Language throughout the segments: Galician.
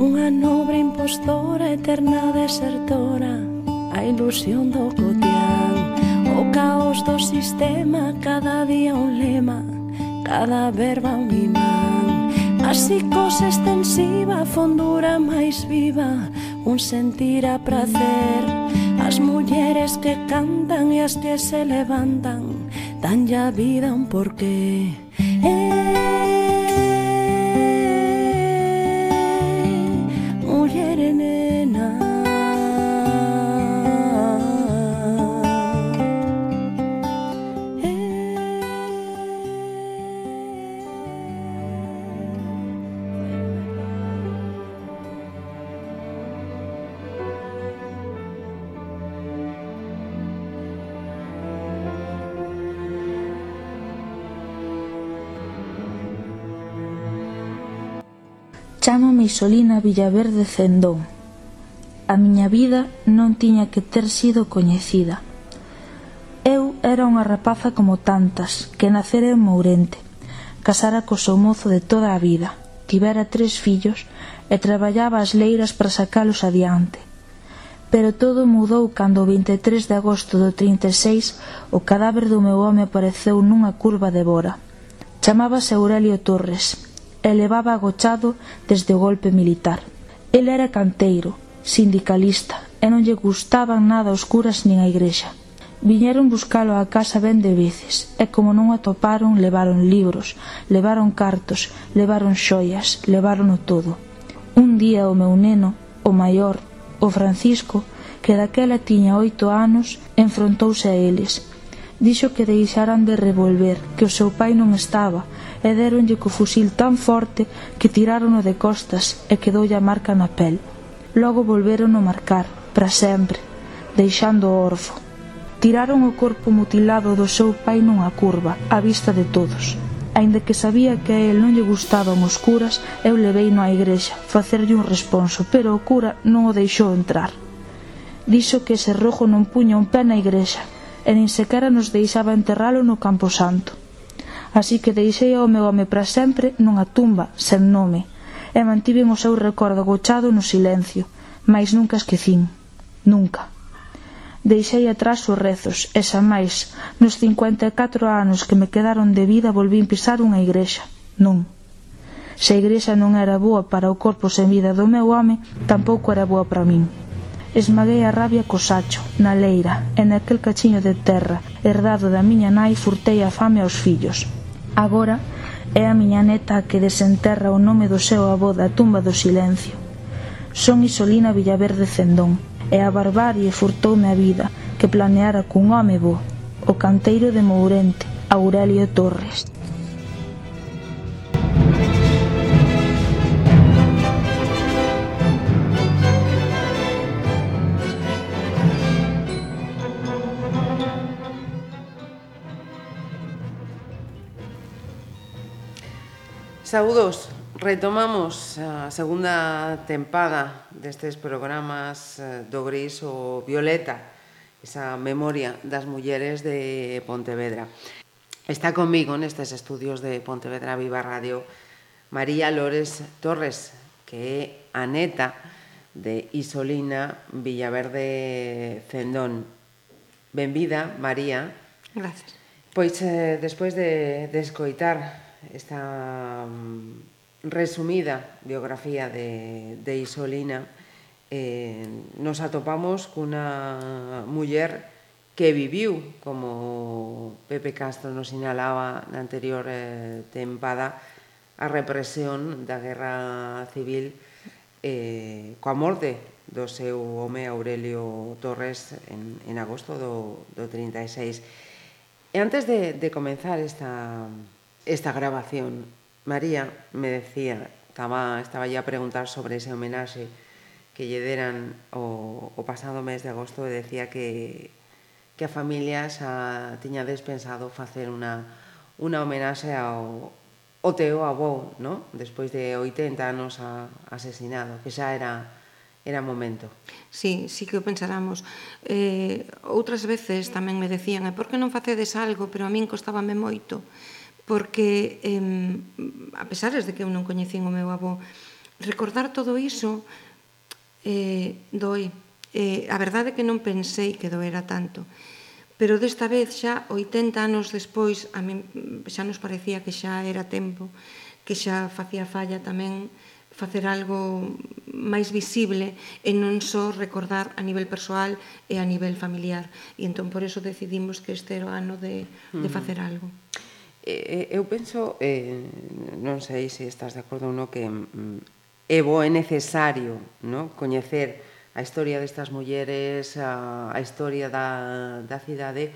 Unha nobre impostora, eterna desertora A ilusión do cotián. O caos do sistema, cada día un lema Cada verba un imán. A psicose extensiva, fondura máis viva Un sentir a prazer As mulleres que cantan e as que se levantan Dan ya vida un porqué. Eh, Isolina Villaverde Cendón. A miña vida non tiña que ter sido coñecida. Eu era unha rapaza como tantas, que nacera en Mourente, casara co seu mozo de toda a vida, tivera tres fillos e traballaba as leiras para sacalos adiante. Pero todo mudou cando o 23 de agosto do 36 o cadáver do meu home apareceu nunha curva de Bora. Chamábase Aurelio Torres e levaba agochado desde o golpe militar. El era canteiro, sindicalista, e non lle gustaban nada os curas nin a igrexa. Viñeron buscalo á casa ben de veces, e como non o atoparon, levaron libros, levaron cartos, levaron xoias, levaron o todo. Un día o meu neno, o maior, o Francisco, que daquela tiña oito anos, enfrontouse a eles, Dixo que deixaran de revolver, que o seu pai non estaba, e deronlle co fusil tan forte que tirarono de costas e quedoulle a marca na pel. Logo volveron a marcar, para sempre, deixando o orfo. Tiraron o corpo mutilado do seu pai nunha curva, á vista de todos. Ainda que sabía que a él non lle gustaban os curas, eu leveino á igrexa, facerlle un responso, pero o cura non o deixou entrar. Dixo que ese rojo non puña un pé na igrexa, e nin sequera nos deixaba enterralo no campo santo. Así que deixei ao meu home para sempre nunha tumba sen nome e mantiven o seu recordo agochado no silencio, mas nunca esquecín. Nunca. Deixei atrás os rezos e xa máis, nos 54 anos que me quedaron de vida volvín pisar unha igrexa. Non. Se a igrexa non era boa para o corpo sen vida do meu home, tampouco era boa para min. Esmaguei a rabia co sacho, na leira, e naquel cachiño de terra, herdado da miña nai, furtei a fame aos fillos. Agora é a miña neta a que desenterra o nome do seu avó da tumba do silencio. Son Isolina Villaverde Cendón, e a barbarie furtoume a vida, que planeara cun home bo, o canteiro de Mourente, Aurelio Torres. Saúdos, retomamos a segunda tempada destes programas eh, do Gris o Violeta, esa memoria das mulleres de Pontevedra. Está comigo nestes estudios de Pontevedra Viva Radio María Lores Torres, que é a neta de Isolina Villaverde Cendón. Benvida, María. Gracias. Pois, eh, despois de, de escoitar esta mm, resumida biografía de, de Isolina, eh, nos atopamos cunha muller que viviu, como Pepe Castro nos sinalaba na anterior eh, tempada, a represión da guerra civil eh, coa morte do seu home Aurelio Torres en, en agosto do, do 36. E antes de, de comenzar esta esta grabación. María me decía, estaba, estaba ya a preguntar sobre ese homenaxe que lle deran o, o pasado mes de agosto e decía que, que a familia xa tiña despensado facer unha, unha homenaxe ao, o teu avó, no? despois de 80 anos a, asesinado, que xa era era momento. Sí, sí que o pensáramos. Eh, outras veces tamén me decían, e por que non facedes algo? Pero a min costábame moito porque eh, a pesares de que eu non coñecín o meu avó, recordar todo iso eh, doi. Eh, a verdade é que non pensei que doera tanto, pero desta vez xa 80 anos despois a mí xa nos parecía que xa era tempo, que xa facía falla tamén facer algo máis visible e non só recordar a nivel persoal e a nivel familiar. E entón por eso decidimos que este era o ano de, de facer algo. Eh, eh, eu penso, eh, non sei se estás de acordo ou non, que mm, é bo e necesario no? coñecer a historia destas mulleres, a, a historia da, da cidade,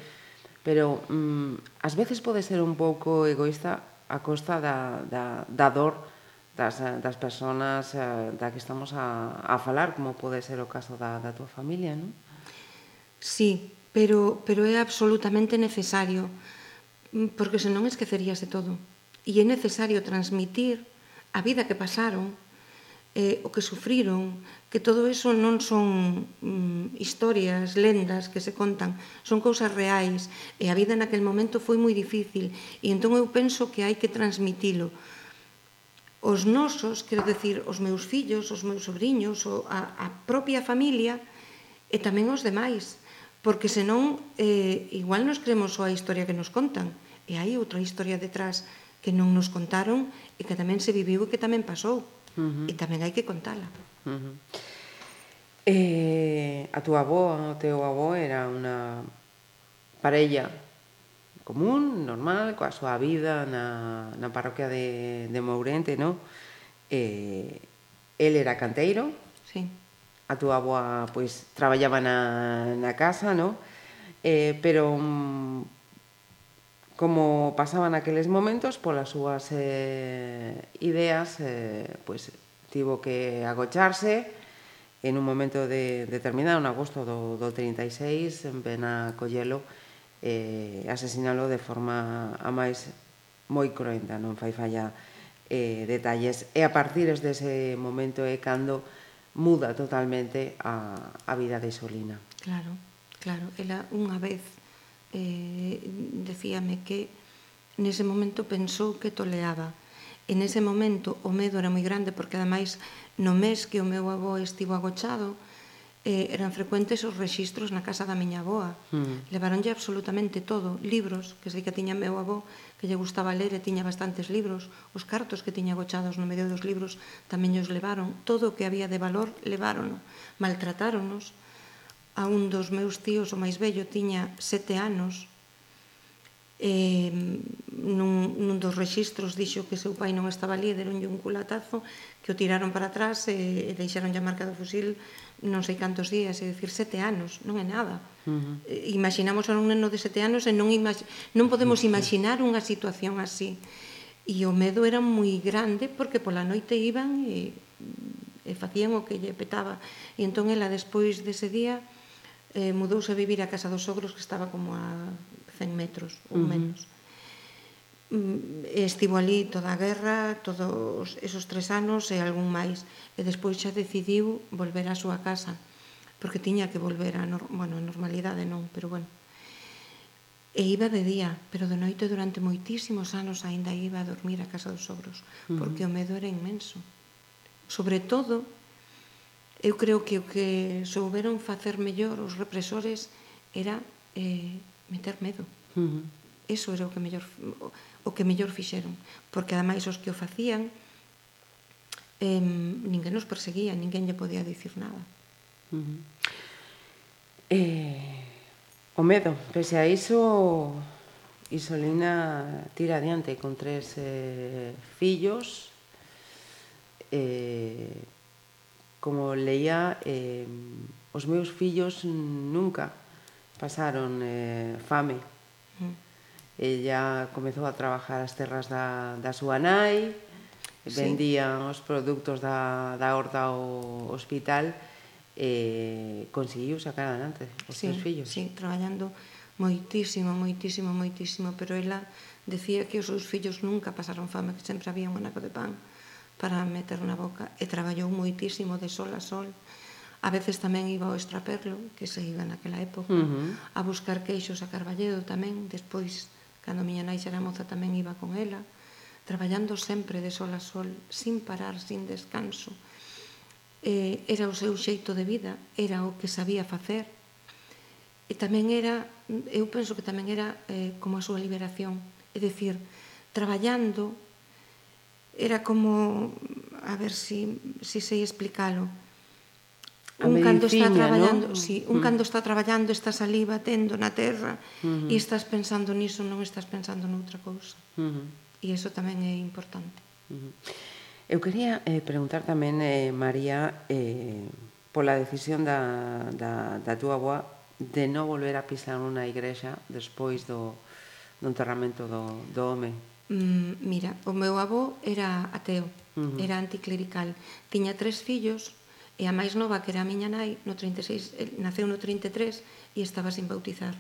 pero mm, ás veces pode ser un pouco egoísta a costa da, da, da dor das, das personas eh, da que estamos a, a falar, como pode ser o caso da, da tua familia, non? Sí, pero, pero é absolutamente necesario. Mm, porque senón esqueceríase todo. E é necesario transmitir a vida que pasaron, eh, o que sufriron, que todo eso non son mm, historias, lendas que se contan, son cousas reais, e a vida naquel momento foi moi difícil, e entón eu penso que hai que transmitilo. Os nosos, quero decir, os meus fillos, os meus sobrinhos, a, a propia familia, e tamén os demais, porque senón eh, igual nos creemos só a historia que nos contan e hai outra historia detrás que non nos contaron e que tamén se viviu e que tamén pasou uh -huh. e tamén hai que contala uh -huh. eh, a túa avó o teu avó era unha parella común, normal, coa súa vida na, na parroquia de, de Mourente, non? Eh, el era canteiro, sí a túa aboa pois traballaba na, na casa, no? Eh, pero mm, como pasaba naqueles momentos polas súas eh, ideas, eh, pois tivo que agocharse en un momento de, determinado, en agosto do, do 36, en Pena Collelo, eh, asesinalo de forma a máis moi cruenta, non fai falla eh, detalles. E a partir dese momento é cando muda totalmente a, a vida de Solina. Claro, claro. Ela unha vez eh, decíame que nese momento pensou que toleaba. En ese momento o medo era moi grande porque ademais no mes que o meu avó estivo agochado, eh, eran frecuentes os rexistros na casa da miña aboa. Mm. Levaronlle absolutamente todo, libros, que sei que tiña meu avó, que lle gustaba ler e tiña bastantes libros, os cartos que tiña gochados no medio dos libros tamén os levaron, todo o que había de valor levárono, maltratáronos. A un dos meus tíos, o máis bello, tiña sete anos, eh, nun, nun dos registros dixo que seu pai non estaba ali, deronlle un culatazo, que o tiraron para atrás e, e deixaron a marca do fusil non sei cantos días, é dicir, sete anos, non é nada. Uh -huh. E, imaginamos a un neno de sete anos e non, non podemos imaginar unha situación así. E o medo era moi grande porque pola noite iban e, e facían o que lle petaba. E entón ela despois dese día eh, mudouse a vivir a casa dos sogros que estaba como a 100 metros ou uh -huh. menos. E estivo ali toda a guerra, todos esos tres anos e algún máis. E despois xa decidiu volver á súa casa, porque tiña que volver a, nor bueno, a normalidade non, pero bueno. E iba de día, pero de noite durante moitísimos anos aínda iba a dormir a casa dos sogros, uh -huh. porque o medo era inmenso. Sobre todo, eu creo que o que souberon facer mellor os represores era eh, meter medo. Uh -huh. Eso era o que mellor o que mellor fixeron, porque ademais os que o facían eh, ninguén nos perseguía, ninguén lle podía dicir nada. Uh -huh. eh, o medo, pese a iso, Isolina tira adiante con tres eh, fillos, eh, como leía, eh, os meus fillos nunca pasaron eh, fame. Mm. Ella comezou a trabajar as terras da, da súa nai, sí. vendían os produtos da, da horta ao hospital e eh, conseguiu sacar adelante os sí, seus fillos. Sí, traballando moitísimo, moitísimo, moitísimo, pero ela decía que os seus fillos nunca pasaron fame, que sempre había un anaco de pan para meter na boca e traballou moitísimo de sol a sol. A veces tamén iba ao extraperlo, que se iba naquela época, uh -huh. a buscar queixos a Carballedo tamén, despois, cando miña nai xa era moza, tamén iba con ela, traballando sempre de sol a sol, sin parar, sin descanso. Eh, era o seu xeito de vida, era o que sabía facer, e tamén era, eu penso que tamén era eh, como a súa liberación, é dicir, traballando era como, a ver si, si sei explicalo, un cando está traballando, ¿no? sí, un mm. cando está traballando esta saliva tendo na terra mm -hmm. e estás pensando niso, non estás pensando noutra cousa. Mm -hmm. E iso tamén é importante. Mm -hmm. Eu quería eh, preguntar tamén, eh, María, eh, pola decisión da, da, da túa boa de non volver a pisar unha igrexa despois do, do enterramento do, do home. Mm, mira, o meu avó era ateo, uh era anticlerical. Tiña tres fillos, E a máis nova, que era a miña nai, no 36, eh, naceu no 33 e estaba sin bautizar.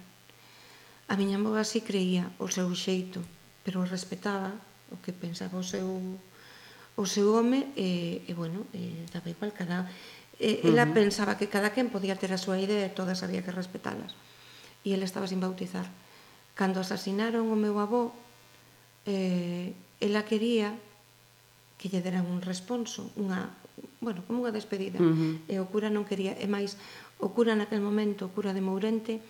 A miña moa si creía o seu xeito, pero o respetaba o que pensaba o seu o seu home e, e bueno, e, daba igual cada e, uh -huh. ela pensaba que cada quen podía ter a súa idea e todas había que respetalas. E ela estaba sin bautizar. Cando asasinaron o meu avó, eh, ela quería que lle deran un responso, unha bueno, como unha despedida. Uh -huh. E o cura non quería, e máis, o cura naquel momento, o cura de Mourente,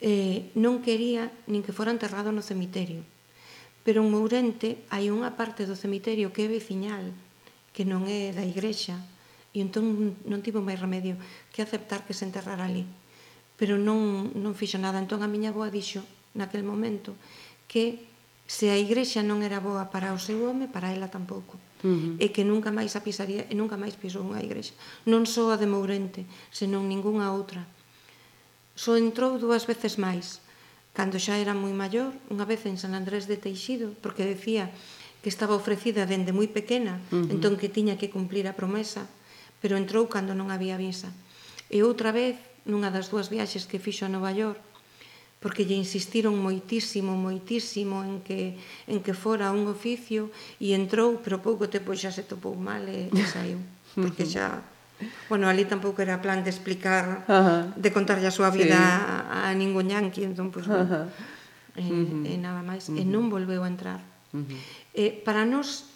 eh, non quería nin que fora enterrado no cemiterio. Pero en Mourente hai unha parte do cemiterio que é veciñal, que non é da igrexa, e entón non tivo máis remedio que aceptar que se enterrara ali. Pero non, non fixo nada. Entón a miña boa dixo, naquel momento, que se a igrexa non era boa para o seu home, para ela tampouco. -huh. e que nunca máis a pisaría e nunca máis pisou unha igrexa. Non só a de Mourente, senón ningunha outra. Só entrou dúas veces máis, cando xa era moi maior, unha vez en San Andrés de Teixido, porque decía que estaba ofrecida dende moi pequena, uh -huh. entón que tiña que cumplir a promesa, pero entrou cando non había visa. E outra vez, nunha das dúas viaxes que fixo a Nova York, porque lle insistiron moitísimo, moitísimo en que, en que fora un oficio e entrou, pero pouco tempo xa se topou mal e, e saiu, porque xa Bueno, ali tampouco era plan de explicar, Ajá. de contarlle a súa vida sí. a, a ningún yanqui, entón, pois, pues, bueno, e, uh -huh. e nada máis, uh -huh. e non volveu a entrar. Uh -huh. eh, para nós,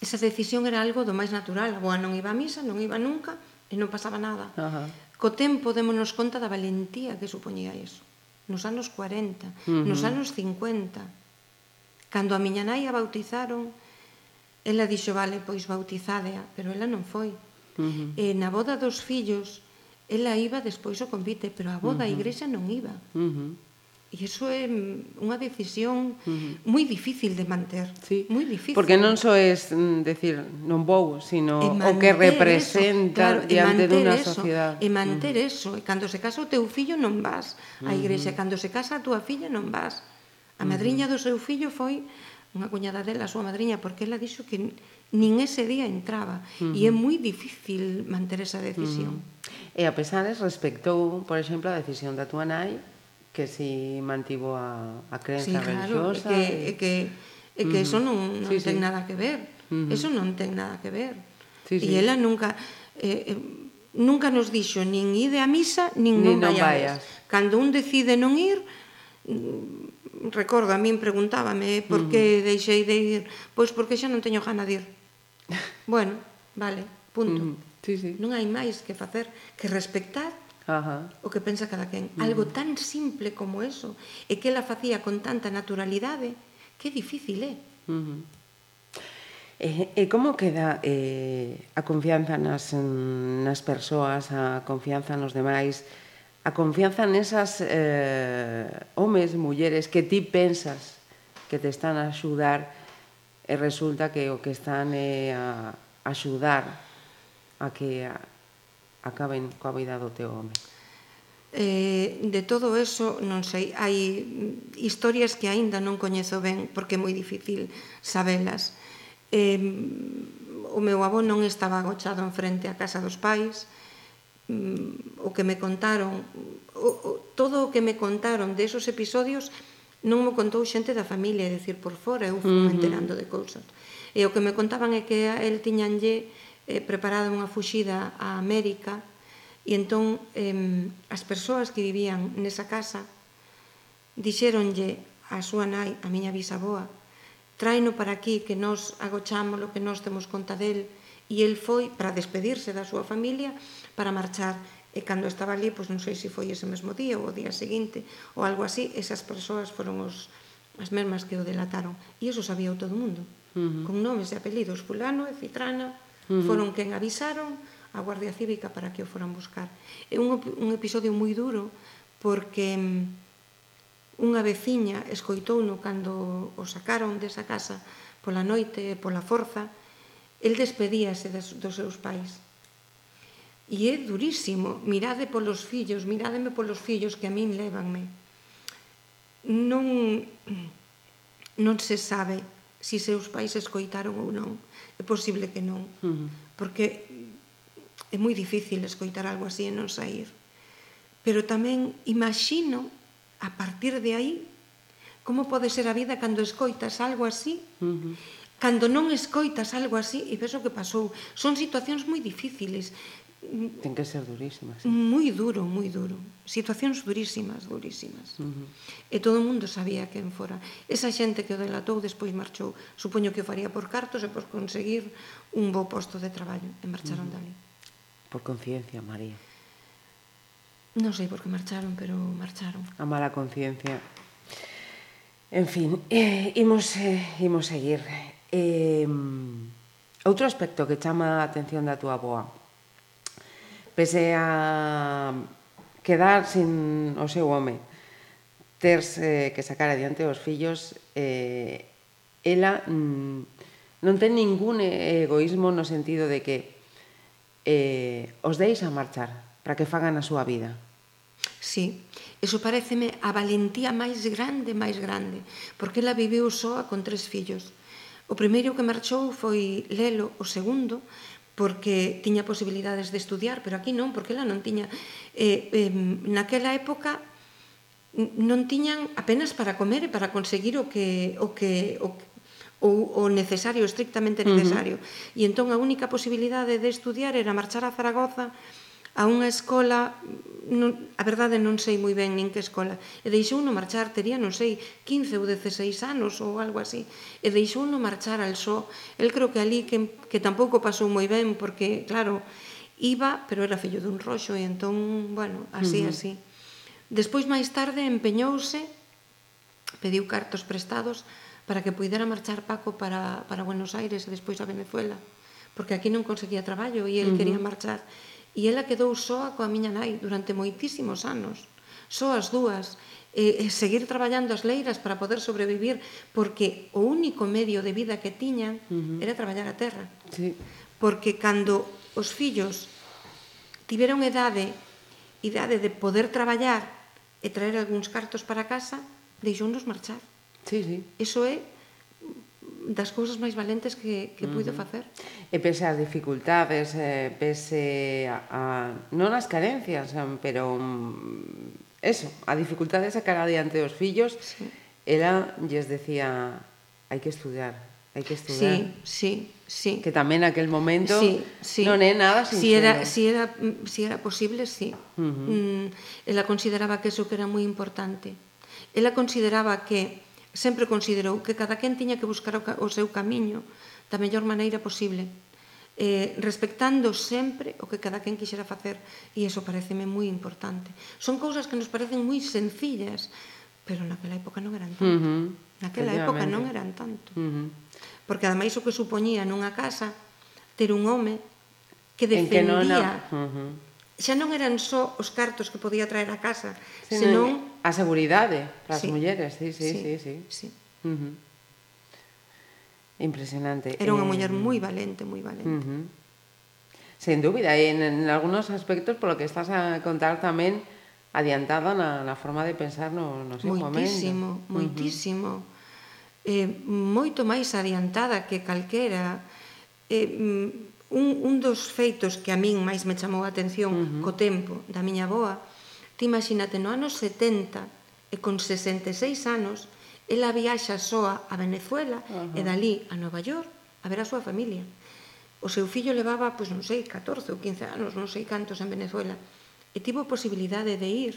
esa decisión era algo do máis natural, boa, non iba a misa, non iba nunca, e non pasaba nada. Ajá. Co tempo démonos conta da valentía que supoñía iso nos anos 40, nos anos 50. Cando a miña nai a bautizaron, ela dixo, vale, pois bautizadea, pero ela non foi. Uh. E na boda dos fillos, ela iba despois o convite, pero a boda uh a igrexa non iba. Uh. E iso é unha decisión moi difícil de manter, sí. moi difícil. Porque non só é decir non vou, sino o que representa eso, claro, diante dunha sociedade. E manter eso, e cando se casa o teu fillo non vas á igrexa, cando se casa a túa filla non vas. A madriña do seu fillo foi unha cuñada dela, a súa madriña, porque ela dixo que nin ese día entraba. Uh -huh. E é moi difícil manter esa decisión. Uh -huh. E a pesares respectou, por exemplo, a decisión da túa nai que si mantivo a, a crenza sí, claro, religiosa. E que, e... Eh, que, e que eso non, non sí, ten sí. nada que ver. Uh -huh. Eso non ten nada que ver. Sí, sí. E ela nunca... Eh, eh, nunca nos dixo nin ide a misa, nin, nin non, non vayas. vayas. Cando un decide non ir, mm, recordo, a min preguntábame eh, por que deixei de ir, pois porque xa non teño gana de ir. bueno, vale, punto. Sí, sí. Non hai máis que facer que respectar Ajá. o que pensa cada quen. Algo tan simple como eso, e que ela facía con tanta naturalidade, que difícil é. Eh? E, e como queda eh, a confianza nas, nas persoas, a confianza nos demais, a confianza nesas eh, homes, mulleres que ti pensas que te están a axudar e resulta que o que están é eh, a axudar a que a, acaben coa vida do teu home? Eh, de todo eso non sei, hai historias que aínda non coñezo ben porque é moi difícil sabelas. Eh, o meu avó non estaba agochado en frente á casa dos pais, mm, o que me contaron, o, o, todo o que me contaron desos episodios non me contou xente da familia, é dicir, por fora, eu fui uh -huh. enterando de cousas. E o que me contaban é que el tiñanlle eh, preparado unha fuxida a América e entón eh, as persoas que vivían nesa casa dixéronlle a súa nai, a miña bisaboa, traino para aquí que nós agochámoslo, que nós temos conta del, e el foi para despedirse da súa familia para marchar. E cando estaba ali, pois non sei se foi ese mesmo día ou o día seguinte ou algo así, esas persoas foron os, as mesmas que o delataron. E iso sabía todo o mundo. Uh -huh. con nomes e apelidos, fulano e citrana Uh -huh. Foron quen avisaron a Guardia Cívica para que o foran buscar. É un, un episodio moi duro porque mm, unha veciña escoitouno cando o sacaron desa casa pola noite e pola forza, el despedíase das, dos seus pais. E é durísimo, mirade polos fillos, mirádeme polos fillos que a min levanme. Non, non se sabe si seus pais escoitaron ou non. É posible que non, uh -huh. porque é moi difícil escoitar algo así e non sair. Pero tamén imagino, a partir de aí, como pode ser a vida cando escoitas algo así, uh -huh. cando non escoitas algo así, e ves o que pasou. Son situacións moi difíciles, Ten que ser durísimas. Eh. Sí. Moi duro, moi duro. Situacións durísimas, durísimas. Uh -huh. E todo o mundo sabía quen fora. Esa xente que o delatou despois marchou. Supoño que o faría por cartos e por conseguir un bo posto de traballo. E marcharon uh -huh. dali. Por conciencia, María. Non sei por que marcharon, pero marcharon. A mala conciencia. En fin, eh, imos, eh, imos seguir. Eh, outro aspecto que chama a atención da túa boa pese a quedar sin o seu home, terse eh, que sacar adiante os fillos, eh, ela mm, non ten ningún egoísmo no sentido de que eh, os deis a marchar para que fagan a súa vida. Sí, eso pareceme a valentía máis grande, máis grande, porque ela viviu soa con tres fillos. O primeiro que marchou foi Lelo, o segundo, porque tiña posibilidades de estudiar, pero aquí non, porque ela non tiña... Eh, eh, naquela época non tiñan apenas para comer e para conseguir o que o que o, o, o necesario, estrictamente necesario. Uh -huh. E entón a única posibilidade de estudiar era marchar a Zaragoza a unha escola non, a verdade non sei moi ben nin que escola e deixou no marchar, tería, non sei 15 ou 16 anos ou algo así e deixou no marchar al só el creo que ali que, que tampouco pasou moi ben porque, claro, iba pero era fillo dun roxo e entón, bueno, así, uh -huh. así despois máis tarde empeñouse pediu cartos prestados para que puidera marchar Paco para, para Buenos Aires e despois a Venezuela porque aquí non conseguía traballo e el uh -huh. quería marchar e ela quedou soa coa miña nai durante moitísimos anos, só as dúas, e, e seguir traballando as leiras para poder sobrevivir, porque o único medio de vida que tiñan uh -huh. era traballar a terra. Sí. Porque cando os fillos tiveron edade idade de poder traballar e traer algúns cartos para casa, deixounos marchar. Sí, sí. eso é das cousas máis valentes que, que puido facer. E pese ás dificultades, pese a, a non as carencias, pero mm, eso, a dificultade de sacar adiante os fillos, sí. ela lles decía, hai que estudiar, hai que estudar. Sí, sí, sí. Que tamén aquel momento sí, sí. non é nada sincero. Si era, si era, mm, si era posible, sí. Uh -huh. mm, ela consideraba que eso que era moi importante. Ela consideraba que sempre considerou que cada quen tiña que buscar o seu camiño da mellor maneira posible, eh, respectando sempre o que cada quen quixera facer, e iso pareceme moi importante. Son cousas que nos parecen moi sencillas, pero naquela época non eran tanto. Uh -huh. Naquela época non eran tanto. Uh -huh. Porque ademais o que supoñía nunha casa ter un home que defendía que non, uh -huh. xa non eran só os cartos que podía traer a casa, senón, senón A seguridade para as sí. mulleres, sí, sí, sí, sí. sí. sí. Uh -huh. Impresionante. Era unha eh... muller moi valente, moi valente. Uh -huh. Sen dúbida, e en, en algunos aspectos, polo que estás a contar tamén, adiantada na, na forma de pensar no, no seu moitísimo, momento. Moitísimo, uh -huh. eh, moito máis adiantada que calquera. Eh, un, un dos feitos que a min máis me chamou a atención uh -huh. co tempo da miña boa, Ti imagínate no ano 70 e con 66 anos ela viaxa soa a Venezuela uh -huh. e dali a Nova York a ver a súa familia. O seu fillo levaba, pois non sei, 14 ou 15 anos, non sei cantos en Venezuela, e tivo posibilidade de ir.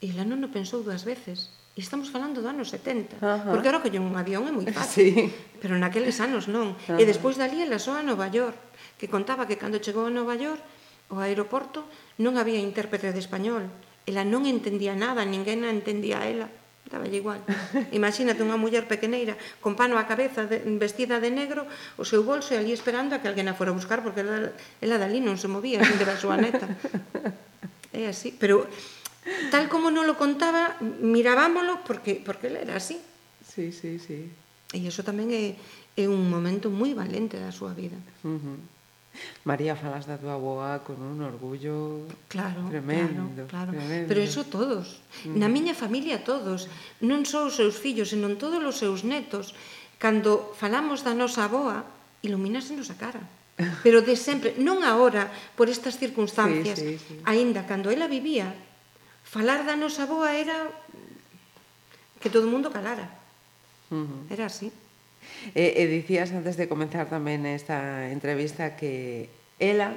E ela non o pensou dúas veces. E estamos falando do ano 70, Ajá. porque ahora que un avión é moi fácil, sí. pero naqueles anos non. E despois dali ela soa a Nova York, que contaba que cando chegou a Nova York o aeroporto non había intérprete de español. Ela non entendía nada, ninguén a entendía a ela. Estaba igual. Imagínate unha muller pequeneira con pano á cabeza de, vestida de negro, o seu bolso e ali esperando a que alguén a fora a buscar porque ela, ela dali non se movía, non deba a súa neta. É así, pero tal como non lo contaba, mirábamolo porque porque ela era así. Sí, sí, sí. E iso tamén é, é un momento moi valente da súa vida. Uh -huh. María, falas da túa boa con un orgullo claro, tremendo. Claro, claro. tremendo. Pero iso todos. Mm. Na miña familia todos. Non só os seus fillos, senón todos os seus netos. Cando falamos da nosa boa, iluminasenos a cara. Pero de sempre, non agora, por estas circunstancias, sí, sí, sí. aínda cando ela vivía, falar da nosa boa era que todo o mundo calara. Uh -huh. Era así. E, e dicías antes de comenzar tamén esta entrevista que ela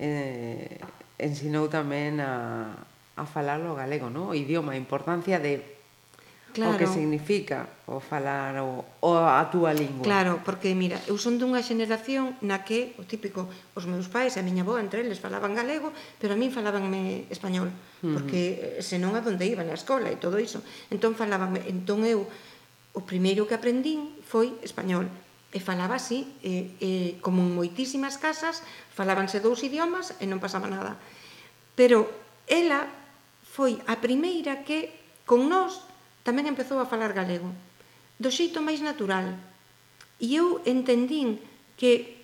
eh, ensinou tamén a, a falar o galego, ¿no? O idioma, a importancia de claro. o que significa o falar o, o a túa lingua. Claro, porque mira, eu son dunha xeneración na que o típico, os meus pais e a miña boa entre eles falaban galego, pero a min falabanme español, porque uh -huh. senón a donde iban a escola e todo iso. Entón falabanme, entón eu o primeiro que aprendín foi español. E falaba así, e, e, como en moitísimas casas falábanse dous idiomas e non pasaba nada. Pero ela foi a primeira que con nós tamén empezou a falar galego do xeito máis natural. E eu entendín que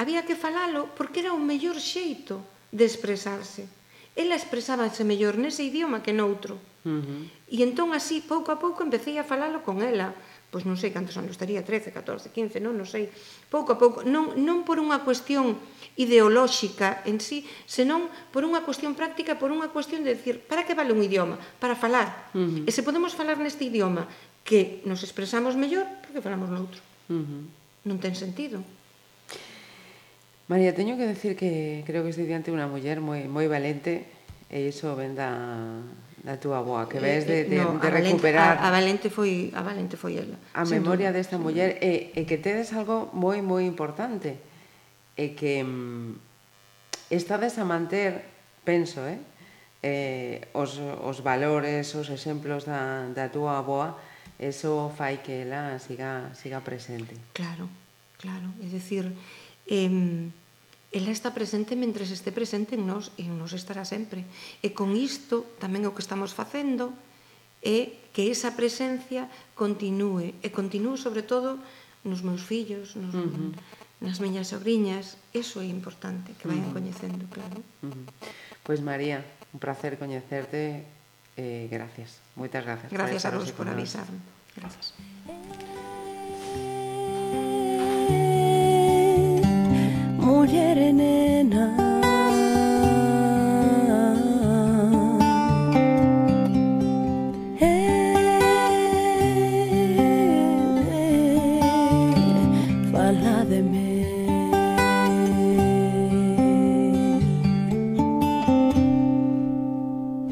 había que falalo porque era o mellor xeito de expresarse ela expresábase mellor nese idioma que noutro. Uh -huh. E entón así, pouco a pouco, empecé a falalo con ela. Pois non sei cantos anos estaría, 13, 14, 15, non, non sei. Pouco a pouco, non, non por unha cuestión ideolóxica en sí, senón por unha cuestión práctica, por unha cuestión de decir, para que vale un idioma? Para falar. Uh -huh. E se podemos falar neste idioma que nos expresamos mellor, porque falamos noutro. Uh -huh. Non ten sentido. María, teño que decir que creo que estou diante unha muller moi moi valente e iso ven da, da túa boa, que eh, ves de, eh, de, no, de recuperar... A, a valente foi a valente foi ela. A memoria duda, desta muller e, e que tedes algo moi moi importante e que mm, estades a manter, penso, eh, eh os, os valores, os exemplos da, da túa boa, eso fai que ela siga, siga presente. Claro, claro. É dicir, eh, ela está presente mentre este presente en nós e en nós estará sempre. E con isto tamén é o que estamos facendo é que esa presencia continúe e continúe sobre todo nos meus fillos, nos, uh -huh. nas miñas sobrinhas, eso é importante que vayan uh -huh. coñecendo, claro. Uh -huh. Pois María, un placer coñecerte. Eh, gracias. Moitas gracias. Gracias a vos por avisarme. Gracias. morire nena